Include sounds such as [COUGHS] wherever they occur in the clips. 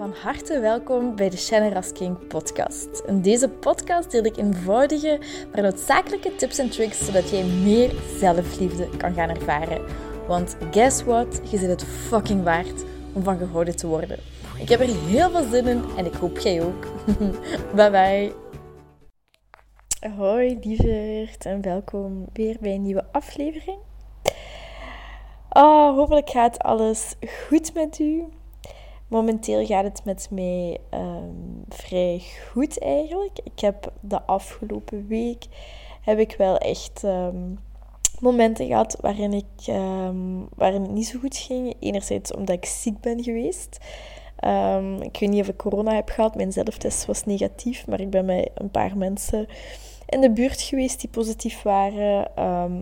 Van harte welkom bij de Shannon Rasking podcast. In deze podcast deel ik eenvoudige, maar noodzakelijke tips en tricks zodat jij meer zelfliefde kan gaan ervaren. Want guess what? Je zit het fucking waard om van gehouden te worden. Ik heb er heel veel zin in en ik hoop jij ook. [LAUGHS] bye bye. Hoi lieverd en welkom weer bij een nieuwe aflevering. Oh, hopelijk gaat alles goed met u. Momenteel gaat het met mij ehm, vrij goed eigenlijk. Ik heb de afgelopen week heb ik wel echt ehm, momenten gehad waarin, ik, um, waarin het niet zo goed ging. Enerzijds omdat ik ziek ben geweest. ik weet niet of ik corona heb gehad. Mijn zelftest was negatief, maar ik ben met een paar mensen in de buurt geweest die positief waren.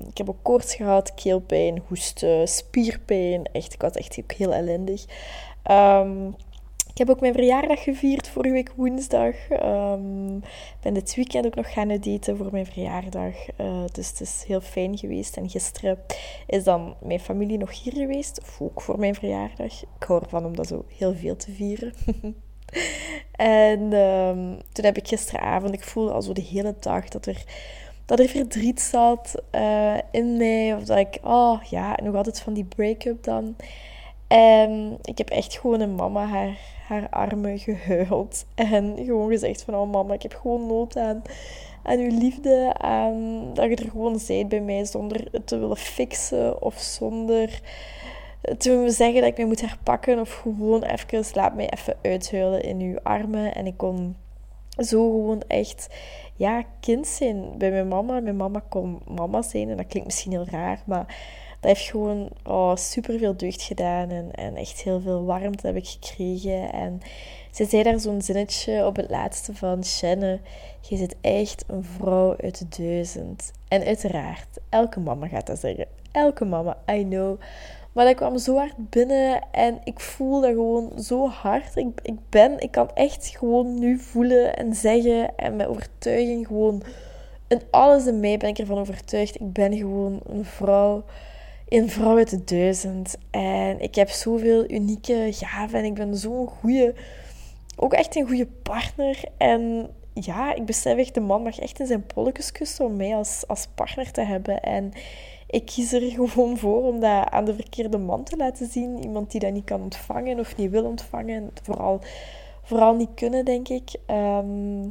ik heb ook koorts gehad, keelpijn, hoesten, spierpijn. Echt, ik was echt heel ellendig. Um, ik heb ook mijn verjaardag gevierd vorige week woensdag. Um, ben dit weekend ook nog gaan daten voor mijn verjaardag. Uh, dus het is heel fijn geweest. En gisteren is dan mijn familie nog hier geweest. Ook voor mijn verjaardag. Ik hou ervan om dat zo heel veel te vieren. [LAUGHS] en um, toen heb ik gisteravond, ik voelde al zo de hele dag dat er dat er verdriet zat uh, in mij. Of dat ik, oh ja, nog altijd van die break-up dan. En ik heb echt gewoon een mama haar, haar armen gehuild. En gewoon gezegd van, oh mama, ik heb gewoon nood aan, aan uw liefde. Aan dat je er gewoon zijt bij mij zonder het te willen fixen. Of zonder te willen zeggen dat ik mij moet herpakken. Of gewoon even, laat mij even uithuilen in uw armen. En ik kon zo gewoon echt, ja, kind zijn bij mijn mama. Mijn mama kon mama zijn. En dat klinkt misschien heel raar, maar dat heeft gewoon oh, super veel deugd gedaan en, en echt heel veel warmte heb ik gekregen. En ze zei daar zo'n zinnetje op het laatste van Shenne, je zit echt een vrouw uit de duizend. En uiteraard, elke mama gaat dat zeggen. Elke mama, I know. Maar dat kwam zo hard binnen en ik voel dat gewoon zo hard. Ik, ik ben, ik kan echt gewoon nu voelen en zeggen en met overtuiging gewoon... In alles in mij ben ik ervan overtuigd. Ik ben gewoon een vrouw een vrouw uit de duizend. En ik heb zoveel unieke gaven en ik ben zo'n goede, ook echt een goede partner. En ja, ik besef echt, de man mag echt in zijn polletjes kussen om mij als, als partner te hebben. En ik kies er [LAUGHS] gewoon voor om dat aan de verkeerde man te laten zien. Iemand die dat niet kan ontvangen of niet wil ontvangen. Vooral, vooral niet kunnen, denk ik. Ehm,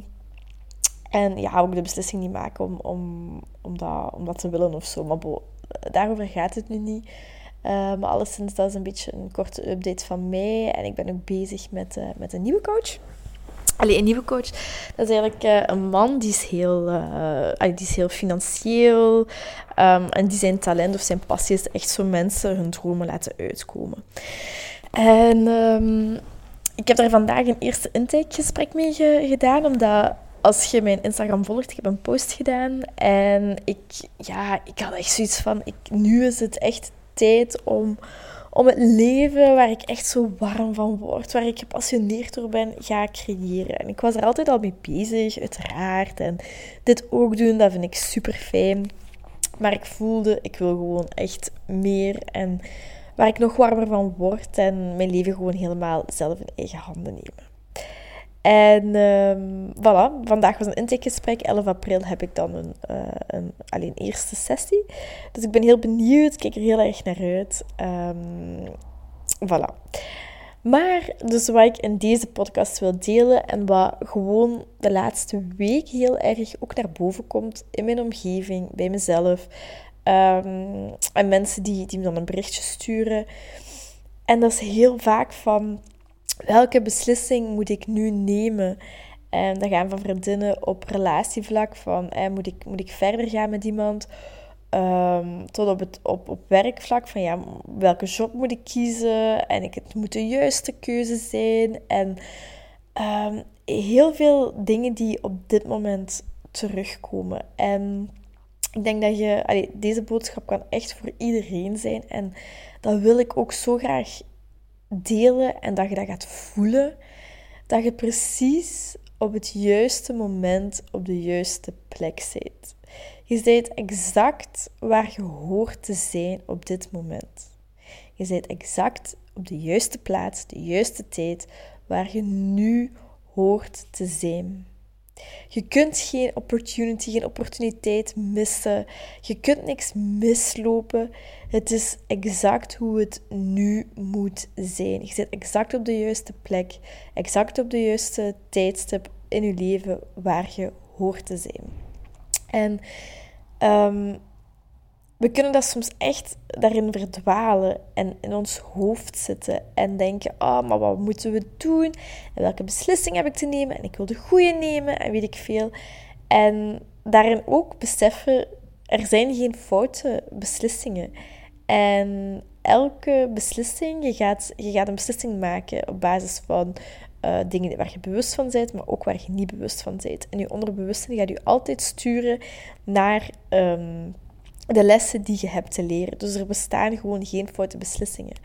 en ja, ook de beslissing niet maken om, om, om, dat, om dat te willen of zo. Maar bo, daarover gaat het nu niet. Uh, maar alleszins, dat is een beetje een korte update van mij. En ik ben ook bezig met, uh, met een nieuwe coach. Allee, een nieuwe coach, dat is eigenlijk uh, een man die is heel, allee, die is heel financieel. Um, en die zijn talent of zijn passie is echt zo mensen hun dromen laten uitkomen. En um, ik heb daar vandaag een eerste intakegesprek mee ge gedaan, omdat als je mijn Instagram volgt, ik heb een post gedaan en ik, ja, ik had echt zoiets van, ik, nu is het echt tijd om, om het leven waar ik echt zo warm van word, waar ik gepassioneerd door ben, ga creëren. En ik was er altijd al mee bezig, uiteraard. En dit ook doen, dat vind ik super fijn. Maar ik voelde, ik wil gewoon echt meer en waar ik nog warmer van word en mijn leven gewoon helemaal zelf in eigen handen nemen. En um, voilà, vandaag was een intakegesprek. 11 april heb ik dan een, uh, een, alleen eerste sessie. Dus ik ben heel benieuwd, kijk er heel erg naar uit. Um, voilà. Maar dus wat ik in deze podcast wil delen en wat gewoon de laatste week heel erg ook naar boven komt in mijn omgeving, bij mezelf. Um, en mensen die, die me dan een berichtje sturen. En dat is heel vaak van welke beslissing moet ik nu nemen? En dan gaan van vriendinnen op relatievlak van eh, moet, ik, moet ik verder gaan met iemand? Um, tot op, het, op, op werkvlak van ja, welke job moet ik kiezen? En ik, het moet de juiste keuze zijn. En um, heel veel dingen die op dit moment terugkomen. En ik denk dat je, deze boodschap kan echt voor iedereen zijn. En dat wil ik ook zo graag delen en dat je dat gaat voelen, dat je precies op het juiste moment op de juiste plek zit. Je bent exact waar je hoort te zijn op dit moment. Je bent exact op de juiste plaats, de juiste tijd, waar je nu hoort te zijn. Je kunt geen opportunity, geen opportuniteit missen. Je kunt niks mislopen. Het is exact hoe het nu moet zijn. Je zit exact op de juiste plek, exact op de juiste tijdstip in je leven waar je hoort te zijn. En um, we kunnen dat soms echt daarin verdwalen en in ons hoofd zitten en denken: oh, maar wat moeten we doen? En welke beslissing heb ik te nemen? En ik wil de goede nemen en weet ik veel. En daarin ook beseffen: er zijn geen foute beslissingen. En elke beslissing, je gaat, je gaat een beslissing maken op basis van uh, dingen waar je bewust van bent, maar ook waar je niet bewust van bent. En je onderbewuste gaat je altijd sturen naar. Um, de lessen die je hebt te leren. Dus er bestaan gewoon geen foute beslissingen.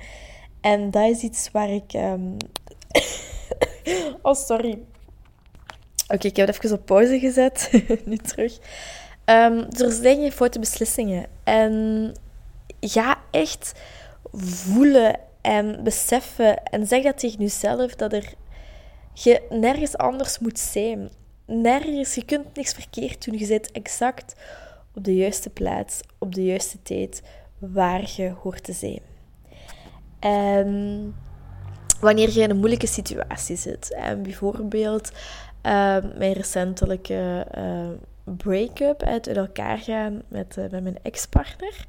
En dat is iets waar ik. Um... [COUGHS] oh, sorry. Oké, ik heb het even op pauze gezet. [LAUGHS] nu terug. Um, er zijn geen foute beslissingen. En ga echt voelen en beseffen en zeg dat tegen jezelf dat er je nergens anders moet zijn. Nergens, je kunt niks verkeerd doen. Je zit exact op de juiste plaats, op de juiste tijd, waar je hoort te zijn. En wanneer je in een moeilijke situatie zit, en bijvoorbeeld uh, mijn recentelijke uh, break-up, uit elkaar gaan met, uh, met mijn ex-partner.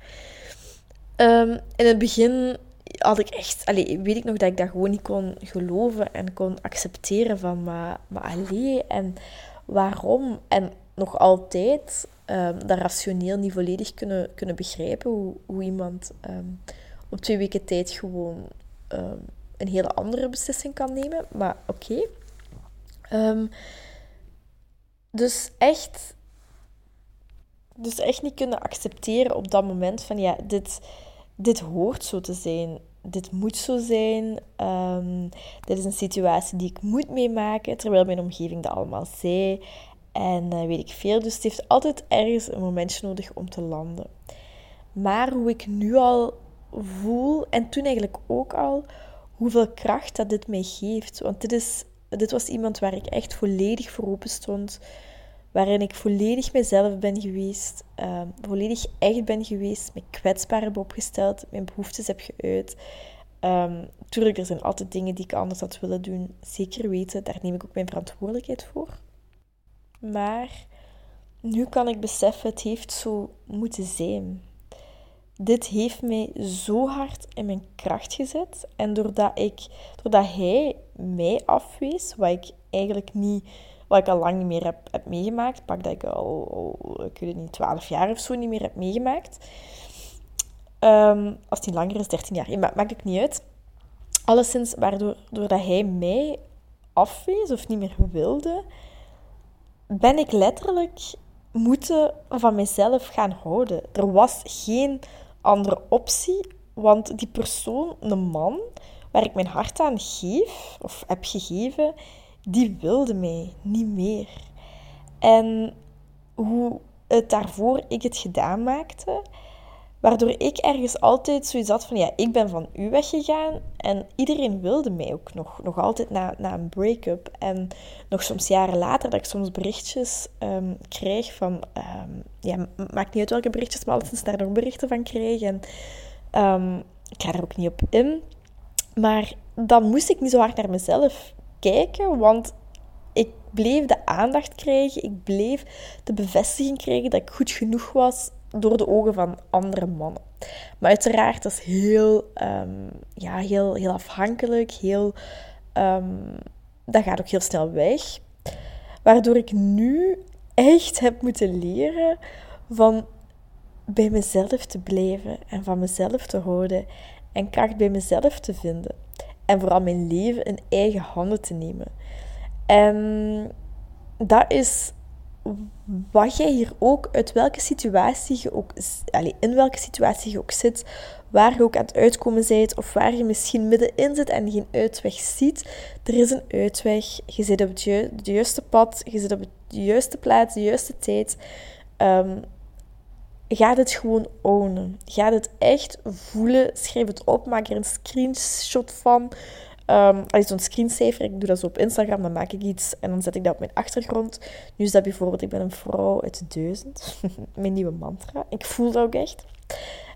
Um, in het begin had ik echt, allee, weet ik nog dat ik dat gewoon niet kon geloven en kon accepteren van, maar, maar en waarom? En nog altijd um, dat rationeel niet volledig kunnen, kunnen begrijpen. Hoe, hoe iemand ehm, op twee weken tijd gewoon ehm, een hele andere beslissing kan nemen. Maar oké. dus echt. Dus echt niet kunnen accepteren op dat moment van ja, dit, dit hoort zo te zijn. Dit moet zo zijn. dit is een situatie die ik moet meemaken. Terwijl mijn omgeving dat allemaal zei. En uh, weet ik veel. Dus het heeft altijd ergens een momentje nodig om te landen. Maar hoe ik nu al voel, en toen eigenlijk ook al, hoeveel kracht dat dit mij geeft. Want dit, is, dit was iemand waar ik echt volledig voor open stond. Waarin ik volledig mezelf ben geweest. Uh, volledig echt ben geweest. Me kwetsbaar heb opgesteld. Mijn behoeftes heb geuit. Um, tuurlijk, er zijn altijd dingen die ik anders had willen doen. Zeker weten, daar neem ik ook mijn verantwoordelijkheid voor. Maar nu kan ik beseffen, het heeft zo moeten zijn. Dit heeft mij zo hard in mijn kracht gezet. En doordat, ik, doordat hij mij afwees, wat ik eigenlijk niet, wat ik al lang niet meer heb, heb meegemaakt, pak dat ik al, ik weet het niet, 12 jaar of zo niet meer heb meegemaakt. Um, als het niet langer is, 13 jaar, maakt het niet uit. Alleszins, waardoor doordat hij mij afwees of niet meer wilde, ben ik letterlijk moeten van mezelf gaan houden. Er was geen andere optie, want die persoon, de man waar ik mijn hart aan geef, of heb gegeven, die wilde mij niet meer. En hoe het daarvoor ik het gedaan maakte, Waardoor ik ergens altijd zoiets had van, ja, ik ben van u weggegaan en iedereen wilde mij ook nog, nog altijd na, na een break-up. En nog soms jaren later dat ik soms berichtjes um, krijg van, um, ja, maakt niet uit welke berichtjes, maar altijd daar nog berichten van krijg. En um, ik ga er ook niet op in. Maar dan moest ik niet zo hard naar mezelf kijken, want ik bleef de aandacht krijgen, ik bleef de bevestiging krijgen dat ik goed genoeg was door de ogen van andere mannen. Maar uiteraard, dat is heel, um, ja, heel, heel afhankelijk. Heel, um, dat gaat ook heel snel weg. Waardoor ik nu echt heb moeten leren van bij mezelf te blijven en van mezelf te houden en kracht bij mezelf te vinden. En vooral mijn leven in eigen handen te nemen. En dat is wat jij hier ook, uit welke situatie je ook, allez, in welke situatie je ook zit, waar je ook aan het uitkomen bent, of waar je misschien middenin zit en geen uitweg ziet, er is een uitweg. Je zit op het, juiste pad, je zit op de juiste plaats, de juiste tijd. Um, ga het gewoon ownen. Ga het echt voelen. Schrijf het op. Maak er een screenshot van. Um, zo'n screensaver, ik doe dat zo op Instagram, dan maak ik iets en dan zet ik dat op mijn achtergrond. Nu is dat bijvoorbeeld, ik ben een vrouw uit duizend. [LAUGHS] mijn nieuwe mantra. Ik voel dat ook echt.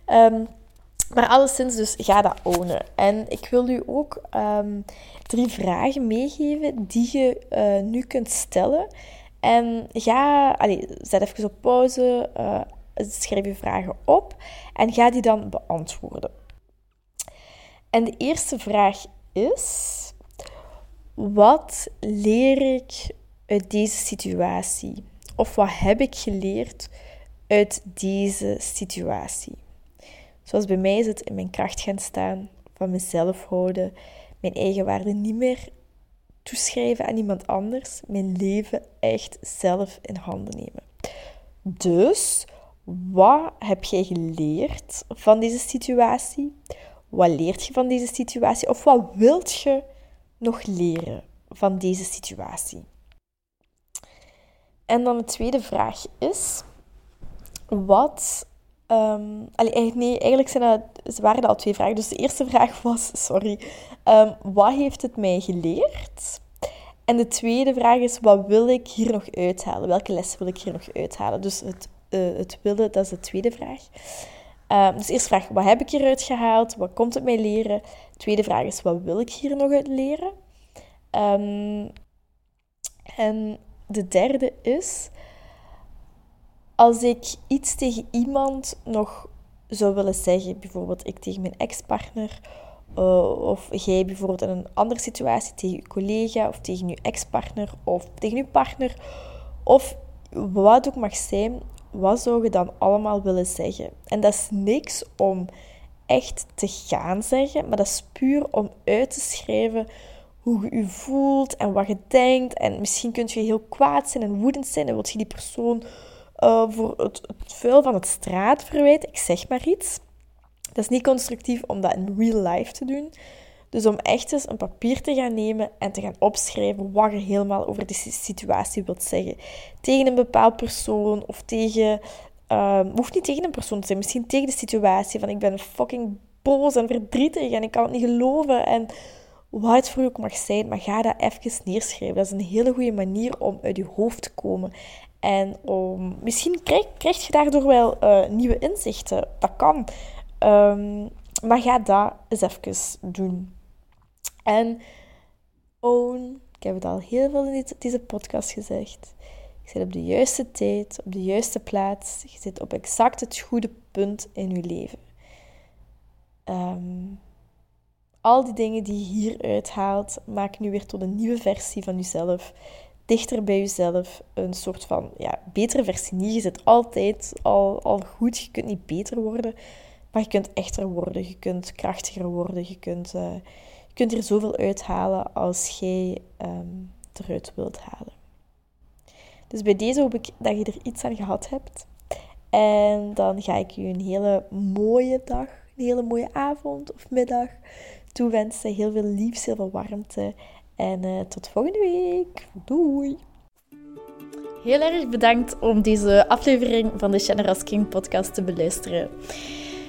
Um, maar alleszins, dus ga dat ownen. En ik wil u ook um, drie vragen meegeven die je uh, nu kunt stellen. En ga, allez, zet even op pauze, uh, schrijf je vragen op en ga die dan beantwoorden. En de eerste vraag is: wat leer ik uit deze situatie? Of wat heb ik geleerd uit deze situatie? Zoals bij mij is het in mijn kracht gaan staan, van mezelf houden, mijn eigen waarde niet meer toeschrijven aan iemand anders, mijn leven echt zelf in handen nemen. Dus, wat heb jij geleerd van deze situatie? Wat leert je van deze situatie? Of wat wilt je nog leren van deze situatie? En dan de tweede vraag is: wat Um, nee, eigenlijk zijn dat, waren dat al twee vragen. Dus de eerste vraag was, sorry, um, wat heeft het mij geleerd? En de tweede vraag is, wat wil ik hier nog uithalen? Welke lessen wil ik hier nog uithalen? Dus het, uh, het willen, dat is de tweede vraag. Um, dus eerste vraag, wat heb ik hieruit gehaald? Wat komt het mij leren? Tweede vraag is, wat wil ik hier nog uit leren? en de derde is, als ik iets tegen iemand nog zou willen zeggen, bijvoorbeeld ik tegen mijn ex-partner, uh, of jij bijvoorbeeld in een andere situatie tegen je collega, of tegen je ex-partner, of tegen je partner, of wat ook mag zijn, wat zou je dan allemaal willen zeggen? En dat is niks om echt te gaan zeggen, maar dat is puur om uit te schrijven hoe je je voelt en wat je denkt. En misschien kun je heel kwaad zijn en woedend zijn en wil je die persoon uh, voor het, het vuil van het straatverwijt. Ik zeg maar iets. Dat is niet constructief om dat in real life te doen. Dus om echt eens een papier te gaan nemen en te gaan opschrijven wat je helemaal over die situatie wilt zeggen. Tegen een bepaald persoon of tegen... Uh, hoeft niet tegen een persoon te zijn, misschien tegen de situatie van ik ben fucking boos en verdrietig en ik kan het niet geloven en wat het voor je ook mag zijn, maar ga dat even neerschrijven. Dat is een hele goede manier om uit je hoofd te komen en om, misschien krijg, krijg je daardoor wel uh, nieuwe inzichten. Dat kan. Um, maar ga dat eens even doen. En own, ik heb het al heel veel in deze podcast gezegd. Je zit op de juiste tijd, op de juiste plaats. Je zit op exact het goede punt in je leven. Um, al die dingen die je hieruit haalt, maak nu weer tot een nieuwe versie van jezelf dichter bij jezelf. Een soort van ja, betere versie niet. Je zit altijd al, al goed. Je kunt niet beter worden, maar je kunt echter worden. Je kunt krachtiger worden. Je kunt, je kunt er zoveel uithalen als jij um, eruit wilt halen. Dus bij deze hoop ik dat je er iets aan gehad hebt. En dan ga ik je een hele mooie dag, een hele mooie avond of middag toewensen. Heel veel liefs, heel veel warmte. En uh, tot volgende week. Doei! Heel erg bedankt om deze aflevering van de Generous King podcast te beluisteren.